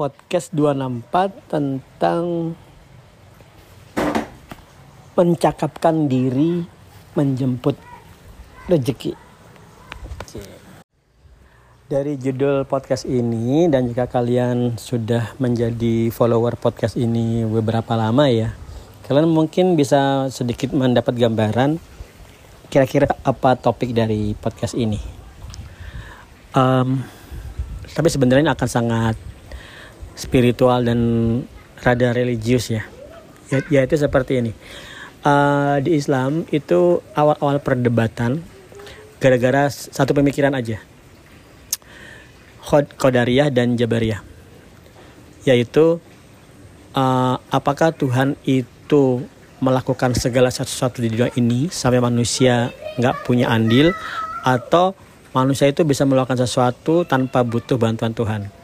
podcast 264 tentang mencakapkan diri menjemput rezeki. Dari judul podcast ini dan jika kalian sudah menjadi follower podcast ini beberapa lama ya, kalian mungkin bisa sedikit mendapat gambaran kira-kira apa topik dari podcast ini. Um, tapi sebenarnya akan sangat spiritual dan rada religius ya. Ya, yaitu seperti ini. Uh, di Islam itu awal-awal perdebatan gara-gara satu pemikiran aja. Qadariyah dan Jabariyah. Yaitu uh, apakah Tuhan itu melakukan segala sesuatu di dunia ini sampai manusia nggak punya andil atau manusia itu bisa melakukan sesuatu tanpa butuh bantuan Tuhan.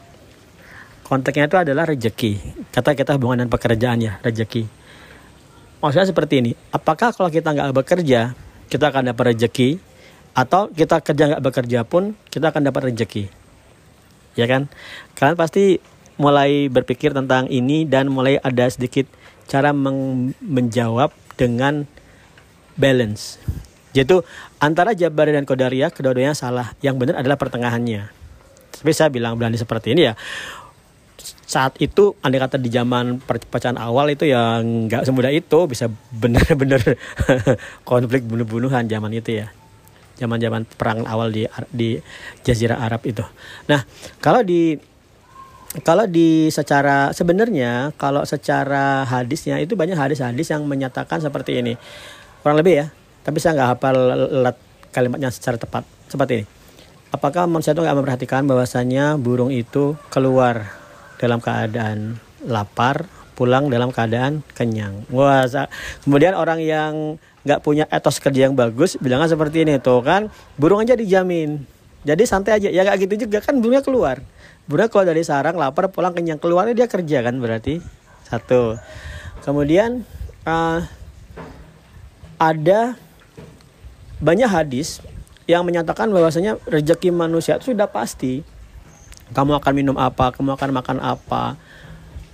Konteksnya itu adalah rezeki. Kata kita hubungan dengan pekerjaan ya, rezeki. Maksudnya seperti ini, apakah kalau kita nggak bekerja, kita akan dapat rezeki, atau kita kerja nggak bekerja pun, kita akan dapat rezeki. Ya kan? Kalian pasti mulai berpikir tentang ini dan mulai ada sedikit cara menjawab dengan balance. Yaitu antara Jabar dan Qadariyah kedua-duanya salah. Yang benar adalah pertengahannya. Tapi saya bilang berani seperti ini ya saat itu andai kata di zaman perpecahan awal itu yang nggak semudah itu bisa benar-benar konflik bunuh-bunuhan zaman itu ya. Zaman-zaman perang awal di di Jazirah Arab itu. Nah kalau di kalau di secara sebenarnya kalau secara hadisnya itu banyak hadis-hadis yang menyatakan seperti ini. Kurang lebih ya tapi saya nggak hafal kalimatnya secara tepat seperti ini. Apakah manusia itu nggak memperhatikan bahwasanya burung itu keluar dalam keadaan lapar, pulang dalam keadaan kenyang. Wah, kemudian orang yang nggak punya etos kerja yang bagus bilangnya seperti ini tuh kan burung aja dijamin. Jadi santai aja. Ya nggak gitu juga kan burungnya keluar. Burungnya keluar dari sarang lapar pulang kenyang. Keluarnya dia kerja kan berarti. Satu. Kemudian uh, ada banyak hadis yang menyatakan bahwasanya rezeki manusia itu sudah pasti kamu akan minum apa? Kamu akan makan apa?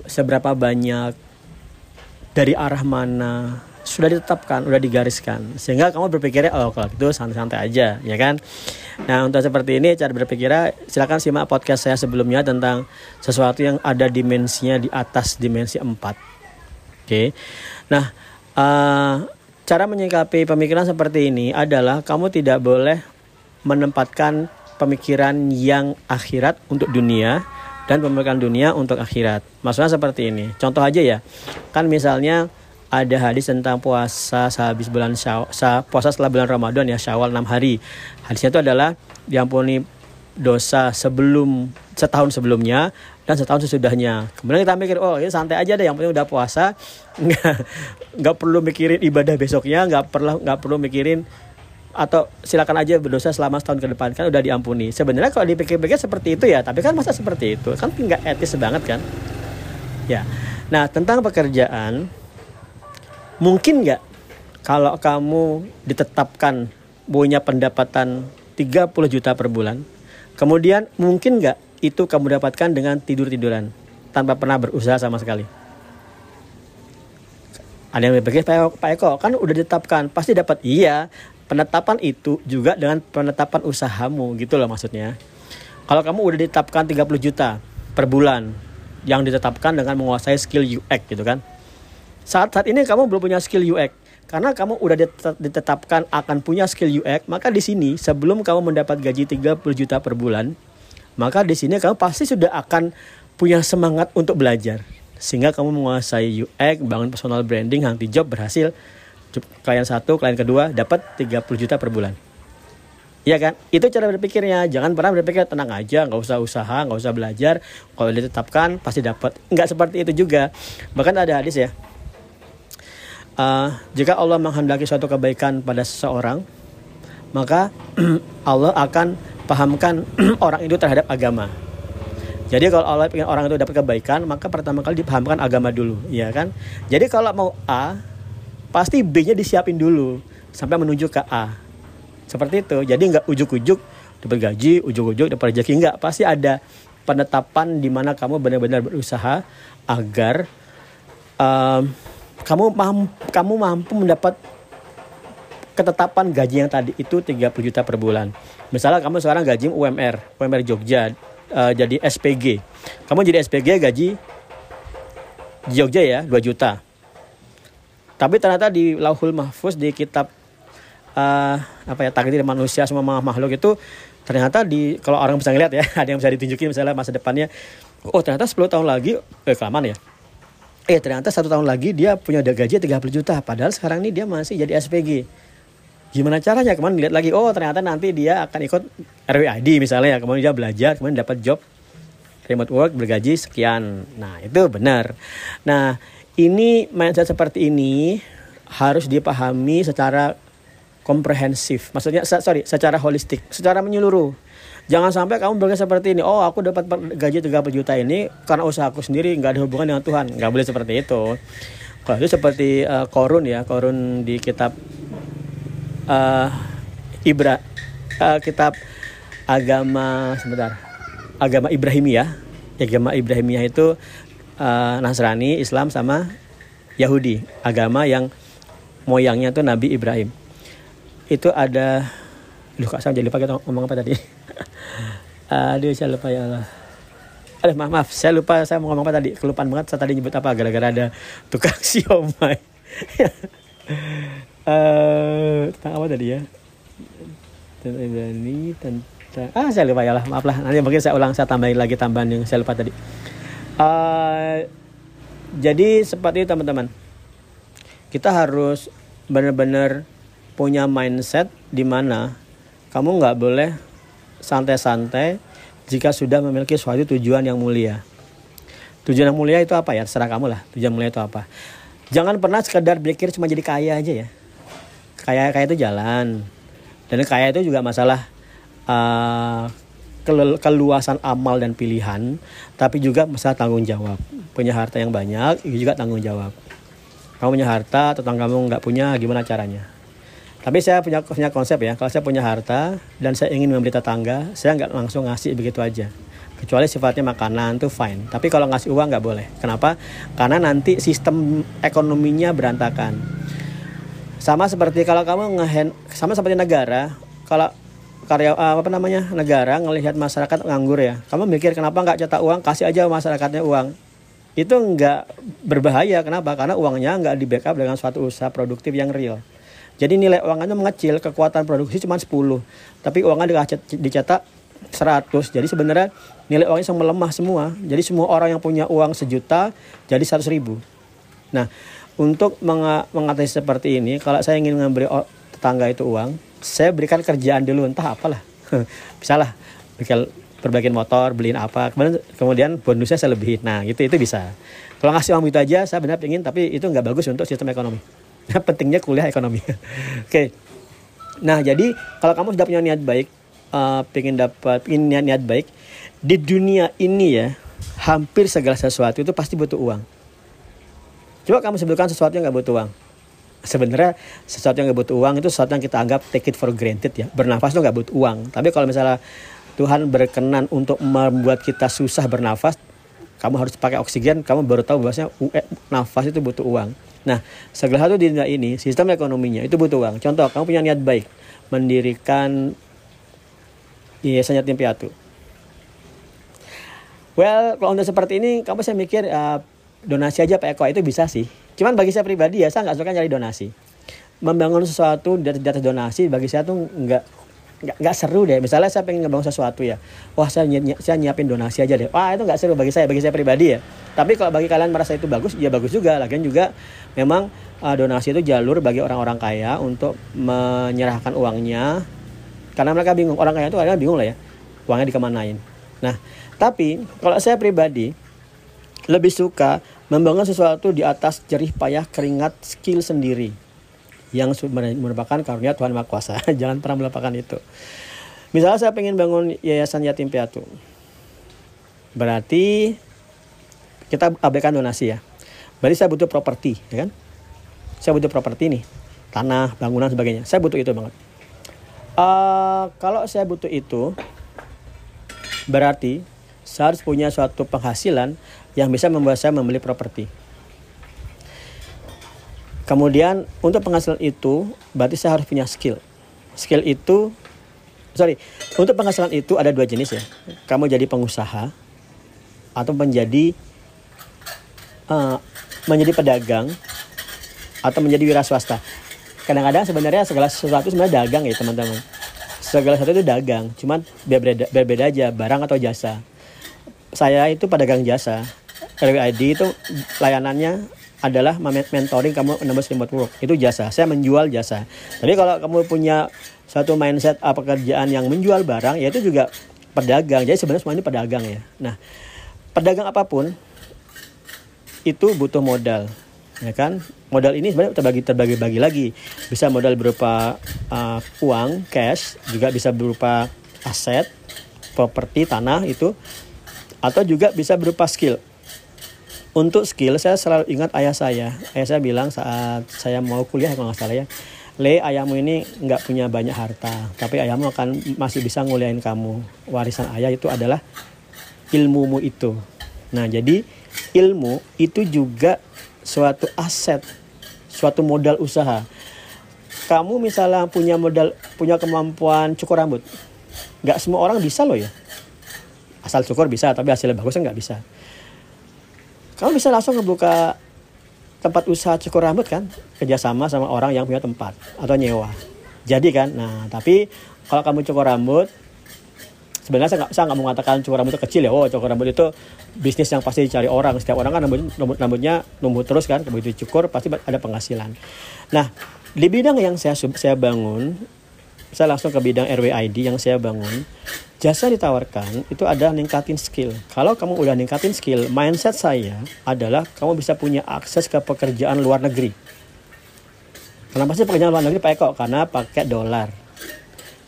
Seberapa banyak? Dari arah mana? Sudah ditetapkan, sudah digariskan. Sehingga kamu berpikirnya oh kalau itu santai-santai aja ya kan? Nah untuk seperti ini cara berpikirnya silakan simak podcast saya sebelumnya tentang sesuatu yang ada dimensinya di atas dimensi 4 oke? Okay. nah uh, cara menyikapi pemikiran seperti ini adalah kamu tidak boleh menempatkan pemikiran yang akhirat untuk dunia dan pemikiran dunia untuk akhirat. Maksudnya seperti ini. Contoh aja ya. Kan misalnya ada hadis tentang puasa sehabis bulan syawal, puasa setelah bulan Ramadan ya Syawal 6 hari. Hadisnya itu adalah diampuni dosa sebelum setahun sebelumnya dan setahun sesudahnya. Kemudian kita mikir, oh ini santai aja deh, yang penting udah puasa, nggak nggak perlu mikirin ibadah besoknya, nggak perlu nggak perlu mikirin atau silakan aja berdosa selama setahun ke depan kan udah diampuni. Sebenarnya kalau dipikir-pikir seperti itu ya, tapi kan masa seperti itu kan nggak etis banget kan? Ya. Nah tentang pekerjaan, mungkin nggak kalau kamu ditetapkan punya pendapatan 30 juta per bulan, kemudian mungkin nggak itu kamu dapatkan dengan tidur-tiduran tanpa pernah berusaha sama sekali? Ada yang berpikir Pak Eko kan udah ditetapkan pasti dapat iya penetapan itu juga dengan penetapan usahamu gitu loh maksudnya. Kalau kamu udah ditetapkan 30 juta per bulan yang ditetapkan dengan menguasai skill UX gitu kan. Saat saat ini kamu belum punya skill UX karena kamu udah ditetapkan akan punya skill UX, maka di sini sebelum kamu mendapat gaji 30 juta per bulan, maka di sini kamu pasti sudah akan punya semangat untuk belajar. Sehingga kamu menguasai UX, bangun personal branding, hunting job berhasil klien satu, klien kedua dapat 30 juta per bulan. Iya kan? Itu cara berpikirnya. Jangan pernah berpikir tenang aja, nggak usah usaha, nggak usah belajar. Kalau ditetapkan pasti dapat. Nggak seperti itu juga. Bahkan ada hadis ya. Uh, jika Allah menghendaki suatu kebaikan pada seseorang, maka Allah akan pahamkan orang itu terhadap agama. Jadi kalau Allah ingin orang itu dapat kebaikan, maka pertama kali dipahamkan agama dulu, ya kan? Jadi kalau mau A, pasti B-nya disiapin dulu sampai menuju ke A. Seperti itu. Jadi nggak ujuk-ujuk dapat gaji, ujuk-ujuk dapat rezeki nggak. Pasti ada penetapan di mana kamu benar-benar berusaha agar um, kamu mampu, kamu mampu mendapat ketetapan gaji yang tadi itu 30 juta per bulan. Misalnya kamu sekarang gaji UMR, UMR Jogja uh, jadi SPG. Kamu jadi SPG gaji Jogja ya 2 juta. Tapi ternyata di Lauhul Mahfuz di kitab uh, apa ya takdir manusia semua makhluk itu ternyata di kalau orang bisa ngeliat ya ada yang bisa ditunjukin misalnya masa depannya. Oh ternyata 10 tahun lagi eh kelamaan ya? Eh ternyata satu tahun lagi dia punya gaji 30 juta padahal sekarang ini dia masih jadi SPG gimana caranya? Kemarin lihat lagi oh ternyata nanti dia akan ikut RWID misalnya kemudian dia belajar kemudian dapat job remote work bergaji sekian. Nah itu benar. Nah ini mindset seperti ini harus dipahami secara komprehensif. Maksudnya sorry secara holistik secara menyeluruh. Jangan sampai kamu berpikir seperti ini oh aku dapat gaji 30 juta ini karena usaha aku sendiri nggak ada hubungan dengan Tuhan. Nggak boleh seperti itu. Kalau itu seperti uh, korun ya korun di kitab uh, Ibra uh, kitab agama sebentar agama Ibrahimiyah. Agama Ibrahimiyah itu uh, Nasrani Islam sama Yahudi. Agama yang moyangnya tuh Nabi Ibrahim. Itu ada Duh kak saya jadi lupa kita ngomong apa tadi? Aduh saya lupa ya Allah. Aduh maaf, maaf saya lupa saya mau ngomong apa tadi. Kelupaan banget saya tadi nyebut apa gara-gara ada tukang siomay. Uh, tentang apa tadi ya? Tentang Ibrani tentang ah saya lupa ya lah maaf lah. Nanti mungkin saya ulang saya tambahin lagi tambahan yang saya lupa tadi uh, jadi seperti itu teman-teman kita harus benar-benar punya mindset di mana kamu nggak boleh santai-santai jika sudah memiliki suatu tujuan yang mulia. Tujuan yang mulia itu apa ya? Terserah kamu lah. Tujuan mulia itu apa? Jangan pernah sekedar berpikir cuma jadi kaya aja ya kaya kaya itu jalan dan kaya itu juga masalah uh, keluasan amal dan pilihan tapi juga masalah tanggung jawab. Punya harta yang banyak itu juga tanggung jawab. Kamu punya harta tentang kamu nggak punya gimana caranya? Tapi saya punya punya konsep ya kalau saya punya harta dan saya ingin memberi tetangga saya nggak langsung ngasih begitu aja. Kecuali sifatnya makanan tuh fine. Tapi kalau ngasih uang nggak boleh. Kenapa? Karena nanti sistem ekonominya berantakan. Sama seperti kalau kamu ngehen sama seperti negara kalau karya eh, apa namanya negara ngelihat masyarakat nganggur ya. Kamu mikir kenapa nggak cetak uang? Kasih aja masyarakatnya uang. Itu nggak berbahaya. Kenapa? Karena uangnya nggak di backup dengan suatu usaha produktif yang real. Jadi nilai uangnya mengecil kekuatan produksi cuma 10 tapi uangnya dicetak 100 jadi sebenarnya nilai uangnya sama melemah semua. Jadi semua orang yang punya uang sejuta jadi 100 ribu. Nah untuk mengatasi seperti ini kalau saya ingin memberi tetangga itu uang saya berikan kerjaan dulu entah apalah. Bisalah bikin perbaikin motor beliin apa. Kemudian kemudian bonusnya saya lebihin. Nah gitu itu bisa. Kalau ngasih uang itu aja saya benar ingin tapi itu nggak bagus untuk sistem ekonomi. Nah, pentingnya kuliah ekonomi. Oke. Okay. nah jadi kalau kamu sudah punya niat baik uh, pengen dapat ingin niat niat baik di dunia ini ya hampir segala sesuatu itu pasti butuh uang. Coba kamu sebutkan sesuatu yang nggak butuh uang. Sebenarnya sesuatu yang nggak butuh uang itu sesuatu yang kita anggap take it for granted ya. Bernafas itu nggak butuh uang. Tapi kalau misalnya Tuhan berkenan untuk membuat kita susah bernafas, kamu harus pakai oksigen, kamu baru tahu bahwasanya eh, nafas itu butuh uang. Nah, segala satu di dunia ini, sistem ekonominya itu butuh uang. Contoh, kamu punya niat baik, mendirikan yayasan yatim piatu. Well, kalau untuk seperti ini, kamu saya mikir uh, donasi aja Pak Eko itu bisa sih. Cuman bagi saya pribadi ya saya nggak suka nyari donasi. Membangun sesuatu di atas donasi bagi saya tuh nggak nggak seru deh. Misalnya saya pengen ngebangun sesuatu ya, wah saya ny saya nyiapin donasi aja deh. Wah itu nggak seru bagi saya, bagi saya pribadi ya. Tapi kalau bagi kalian merasa itu bagus, ya bagus juga. Lagian juga memang uh, donasi itu jalur bagi orang-orang kaya untuk menyerahkan uangnya. Karena mereka bingung, orang kaya itu kadang bingung lah ya, uangnya dikemanain. Nah, tapi kalau saya pribadi lebih suka membangun sesuatu di atas jerih payah keringat skill sendiri yang merupakan karunia Tuhan Maha Kuasa. Jangan pernah melupakan itu. Misalnya saya pengen bangun yayasan yatim piatu. Berarti kita abaikan donasi ya. Berarti saya butuh properti, ya kan? Saya butuh properti nih, tanah, bangunan sebagainya. Saya butuh itu banget. Uh, kalau saya butuh itu, berarti Saya harus punya suatu penghasilan yang bisa membuat saya membeli properti. Kemudian untuk penghasilan itu berarti saya harus punya skill. Skill itu sorry untuk penghasilan itu ada dua jenis ya. Kamu jadi pengusaha atau menjadi uh, menjadi pedagang atau menjadi wira swasta. Kadang-kadang sebenarnya segala sesuatu sebenarnya dagang ya teman-teman. Segala sesuatu itu dagang, cuman berbeda, berbeda aja barang atau jasa. Saya itu pedagang jasa. RWID itu layanannya adalah mentoring kamu menembus remote work itu jasa. Saya menjual jasa. Jadi kalau kamu punya satu mindset apa pekerjaan yang menjual barang ya itu juga pedagang. Jadi sebenarnya semua ini pedagang ya. Nah pedagang apa pun itu butuh modal ya kan? Modal ini sebenarnya terbagi terbagi bagi lagi. Bisa modal berupa uh, uang cash juga bisa berupa aset properti tanah itu atau juga bisa berupa skill. Untuk skill saya selalu ingat ayah saya. Ayah saya bilang saat saya mau kuliah kalau nggak salah ya Le ayahmu ini nggak punya banyak harta tapi ayahmu akan masih bisa nguliain kamu. Warisan ayah itu adalah ilmumu itu. Nah jadi ilmu itu juga suatu aset suatu modal usaha. Kamu misalnya punya modal punya kemampuan cukur rambut nggak semua orang bisa loh ya asal cukur bisa tapi hasilnya bagusnya nggak bisa. Kamu bisa langsung ngebuka tempat usaha cukur rambut kan? Kerjasama sama orang yang punya tempat atau nyewa. Jadi kan? Nah tapi kalau kamu cukur rambut sebenarnya saya nggak saya nggak mengatakan cukur rambut itu kecil ya. Oh cukur rambut itu bisnis yang pasti dicari orang. Setiap orang kan rambut, rambut rambutnya numbuh terus kan. Begitu cukur pasti ada penghasilan. Nah di bidang yang saya saya bangun saya langsung ke bidang RWID yang saya bangun jasa ditawarkan itu ada ningkatin skill. Kalau kamu udah ningkatin skill, mindset saya adalah kamu bisa punya akses ke pekerjaan luar negeri. Kenapa sih pekerjaan luar negeri Pak Eko? Karena pakai dolar.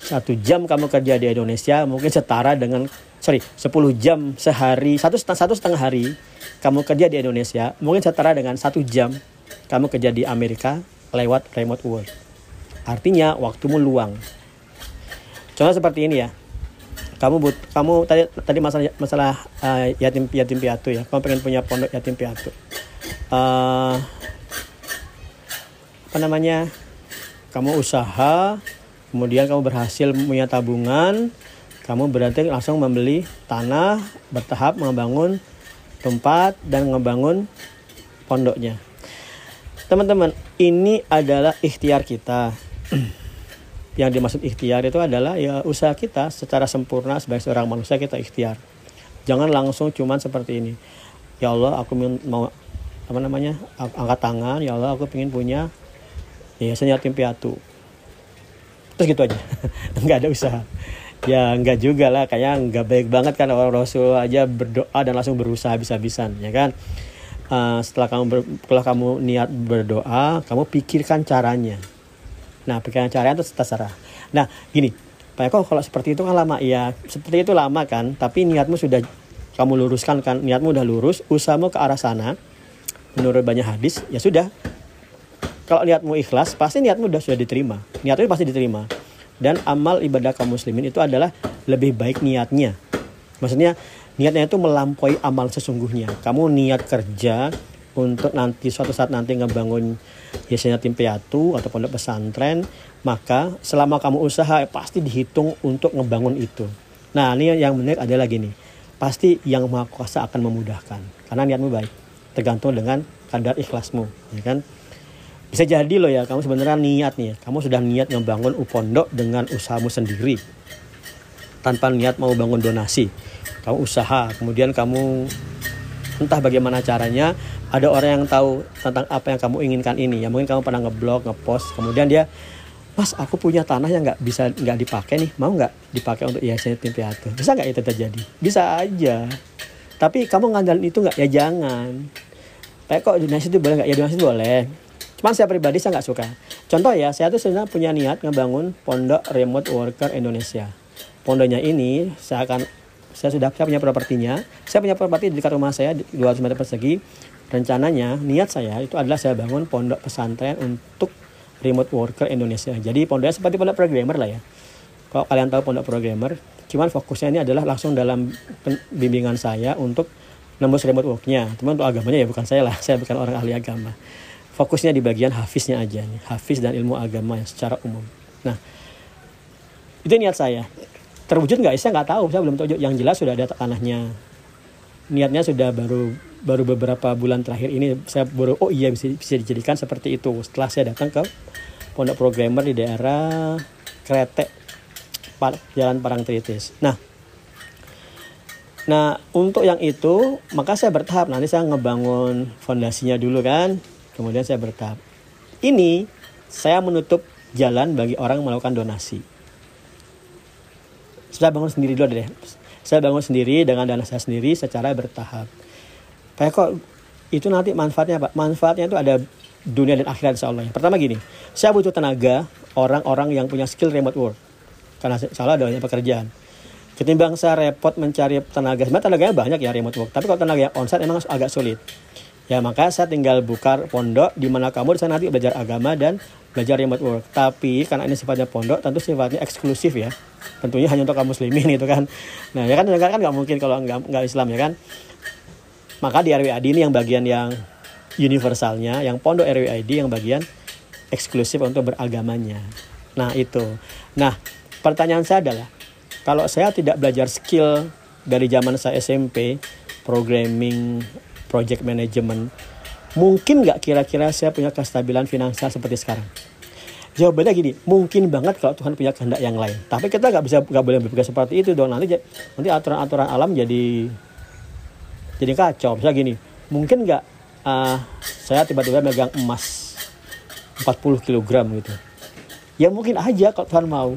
Satu jam kamu kerja di Indonesia mungkin setara dengan sorry 10 jam sehari satu setengah satu setengah hari kamu kerja di Indonesia mungkin setara dengan satu jam kamu kerja di Amerika lewat remote work. Artinya waktumu luang. Contoh seperti ini ya. Kamu but kamu tadi tadi masalah masalah uh, yatim yatim piatu ya. Kamu pengen punya pondok yatim piatu. Uh, apa namanya? Kamu usaha kemudian kamu berhasil punya tabungan kamu berarti langsung membeli tanah bertahap membangun tempat dan membangun pondoknya. Teman-teman ini adalah ikhtiar kita yang dimaksud ikhtiar itu adalah ya usaha kita secara sempurna sebagai seorang manusia kita ikhtiar. Jangan langsung cuman seperti ini. Ya Allah aku mau apa namanya angkat tangan ya Allah aku ingin punya ya yatim piatu. Terus gitu aja. Nggak ada usaha. Ya nggak juga lah kayaknya nggak baik banget kan orang Rasul aja berdoa dan langsung berusaha bisa-bisan ya kan? Uh, setelah kamu setelah kamu niat berdoa kamu pikirkan caranya Nah, pikiran caranya itu terserah. Nah, gini, Pak Eko kalau seperti itu kan lama ya seperti itu lama kan, tapi niatmu sudah kamu luruskan kan, niatmu udah lurus, usahamu ke arah sana. Menurut banyak hadis, ya sudah. Kalau niatmu ikhlas, pasti niatmu sudah sudah diterima. Niatmu pasti diterima. Dan amal ibadah kaum muslimin itu adalah lebih baik niatnya. Maksudnya niatnya itu melampaui amal sesungguhnya. Kamu niat kerja untuk nanti suatu saat nanti ngebangun biasanya tim piatu atau pondok pesantren, maka selama kamu usaha pasti dihitung untuk ngebangun itu. Nah ini yang menarik adalah gini, pasti yang maha kuasa akan memudahkan karena niatmu baik, tergantung dengan kadar ikhlasmu, ya kan? Bisa jadi loh ya, kamu sebenarnya niat nih, kamu sudah niat ngebangun pondok dengan usahamu sendiri, tanpa niat mau bangun donasi. Kamu usaha, kemudian kamu entah bagaimana caranya ada orang yang tahu tentang apa yang kamu inginkan ini. Ya mungkin kamu pernah ngeblog ngepost kemudian dia mas aku punya tanah yang nggak bisa nggak dipakai nih. Mau nggak dipakai untuk yayasan yatim piatu? Bisa nggak itu terjadi? Bisa aja. Tapi kamu ngandalin itu nggak? Ya jangan. Kayak kok donasi itu boleh nggak? Ya itu boleh. Cuman saya pribadi saya nggak suka. Contoh ya saya tuh sebenarnya punya niat ngebangun pondok remote worker Indonesia. Pondoknya ini saya akan saya sudah saya punya propertinya. Saya punya properti di dekat rumah saya 200 meter persegi rencananya niat saya itu adalah saya bangun pondok pesantren untuk remote worker Indonesia. Jadi pondoknya seperti pondok programmer lah ya. Kalau kalian tahu pondok programmer, cuman fokusnya ini adalah langsung dalam bimbingan saya untuk nembus remote worknya. Teman untuk agamanya ya bukan saya lah saya bukan orang ahli agama. Fokusnya di bagian hafiznya aja nih hafiz dan ilmu agama yang secara umum. Nah itu niat saya. Terwujud nggak? Saya nggak tahu saya belum tahu. Yang jelas sudah ada tanahnya. Niatnya sudah baru baru beberapa bulan terakhir ini saya baru oh iya bisa, bisa dijadikan seperti itu setelah saya datang ke pondok programmer di daerah Kretek Jalan Parangtritis. Nah, nah untuk yang itu maka saya bertahap nanti saya ngebangun fondasinya dulu kan, kemudian saya bertahap. Ini saya menutup jalan bagi orang melakukan donasi. Saya bangun sendiri dulu deh. Saya bangun sendiri dengan dana saya sendiri secara bertahap. Kayak kok itu nanti manfaatnya Pak? Manfaatnya itu ada dunia dan akhirat insya Allah. Pertama gini, saya butuh tenaga orang-orang yang punya skill remote work. Karena salah ada banyak pekerjaan. Ketimbang saya repot mencari tenaga, sebenarnya tenaganya banyak ya remote work. Tapi kalau tenaga yang onsite memang agak sulit. Ya maka saya tinggal buka pondok di mana kamu bisa nanti belajar agama dan belajar remote work. Tapi karena ini sifatnya pondok, tentu sifatnya eksklusif ya. Tentunya hanya untuk kaum muslimin itu kan. Nah ya kan kan nggak mungkin kalau nggak nggak Islam ya kan. Maka di RWAD ini yang bagian yang universalnya, yang pondok RWID yang bagian eksklusif untuk beragamanya. Nah itu. Nah pertanyaan saya adalah, kalau saya tidak belajar skill dari zaman saya SMP, programming, project management, mungkin nggak kira-kira saya punya kestabilan finansial seperti sekarang? Jawabannya gini, mungkin banget kalau Tuhan punya kehendak yang lain. Tapi kita nggak bisa nggak boleh berpikir seperti itu dong. Nanti nanti aturan-aturan alam jadi jadi kacau. Misalnya gini, mungkin nggak uh, saya tiba-tiba megang emas 40 kg gitu. Ya mungkin aja kalau Tuhan mau.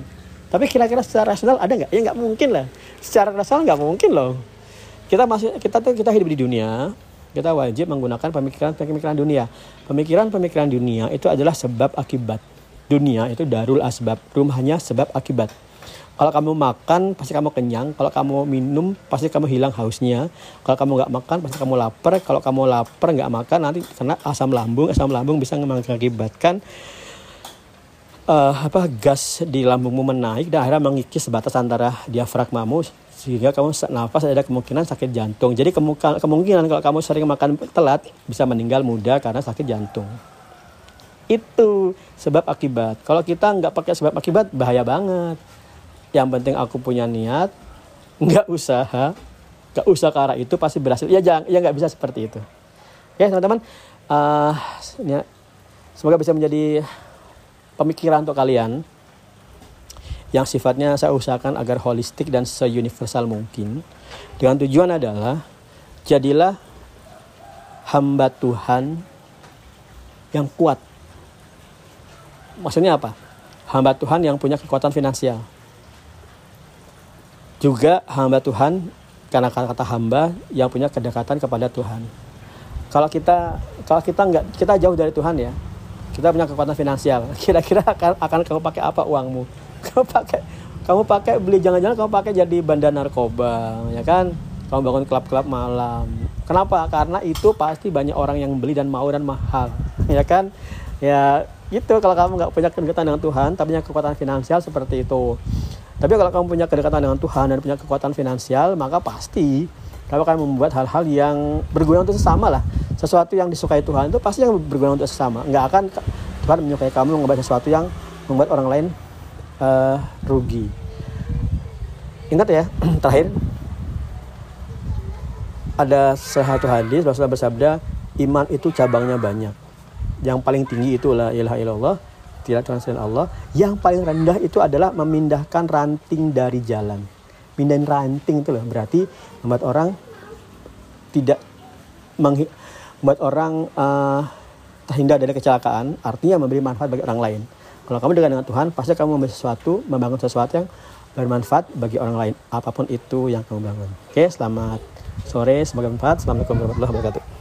Tapi kira-kira secara rasional ada nggak? Ya nggak mungkin lah. Secara rasional nggak mungkin loh. Kita masih kita tuh kita hidup di dunia, kita wajib menggunakan pemikiran-pemikiran dunia. Pemikiran-pemikiran dunia itu adalah sebab akibat. Dunia itu darul asbab, rumahnya sebab akibat. Kalau kamu makan, pasti kamu kenyang. Kalau kamu minum, pasti kamu hilang hausnya. Kalau kamu nggak makan, pasti kamu lapar. Kalau kamu lapar nggak makan, nanti kena asam lambung. Asam lambung bisa mengakibatkan uh, apa gas di lambungmu menaik dan akhirnya mengikis batas antara diafragmamu sehingga kamu nafas ada kemungkinan sakit jantung. Jadi kemungkinan kalau kamu sering makan telat bisa meninggal muda karena sakit jantung. Itu sebab akibat. Kalau kita nggak pakai sebab akibat bahaya banget. Yang penting aku punya niat, nggak usaha, nggak usah ke arah itu pasti berhasil. Ya jangan, ya nggak bisa seperti itu. Ya teman-teman, uh, semoga bisa menjadi pemikiran untuk kalian yang sifatnya saya usahakan agar holistik dan se-universal mungkin. Dengan tujuan adalah jadilah hamba Tuhan yang kuat. Maksudnya apa? Hamba Tuhan yang punya kekuatan finansial. Juga hamba Tuhan karena kata-kata hamba yang punya kedekatan kepada Tuhan. Kalau kita kalau kita nggak kita jauh dari Tuhan ya, kita punya kekuatan finansial kira-kira akan akan kamu pakai apa uangmu? Kamu pakai kamu pakai beli jangan-jangan kamu pakai jadi bandar narkoba ya kan? Kamu bangun klub-klub malam. Kenapa? Karena itu pasti banyak orang yang beli dan mau dan mahal ya kan? Ya itu kalau kamu nggak punya kedekatan dengan Tuhan tapi punya kekuatan finansial seperti itu tapi kalau kamu punya kedekatan dengan Tuhan dan punya kekuatan finansial maka pasti kamu akan membuat hal-hal yang berguna untuk sesama lah. Sesuatu yang disukai Tuhan itu pasti yang berguna untuk sesama. Nggak akan Tuhan menyukai kamu membuat sesuatu yang membuat orang lain uh, rugi. Ingat ya terakhir. Ada satu hadis Rasulullah bersabda iman itu cabangnya banyak. Yang paling tinggi itu la ilaha illallah tidak selain Allah. Yang paling rendah itu adalah memindahkan ranting dari jalan. Pindahin ranting itu loh berarti membuat orang tidak membuat orang uh, terhindar dari kecelakaan. Artinya memberi manfaat bagi orang lain. Kalau kamu dengan Tuhan pasti kamu memberi sesuatu membangun sesuatu yang bermanfaat bagi orang lain. Apa pun itu yang kamu bangun. Oke selamat sore semoga bermanfaat. Assalamualaikum warahmatullahi wabarakatuh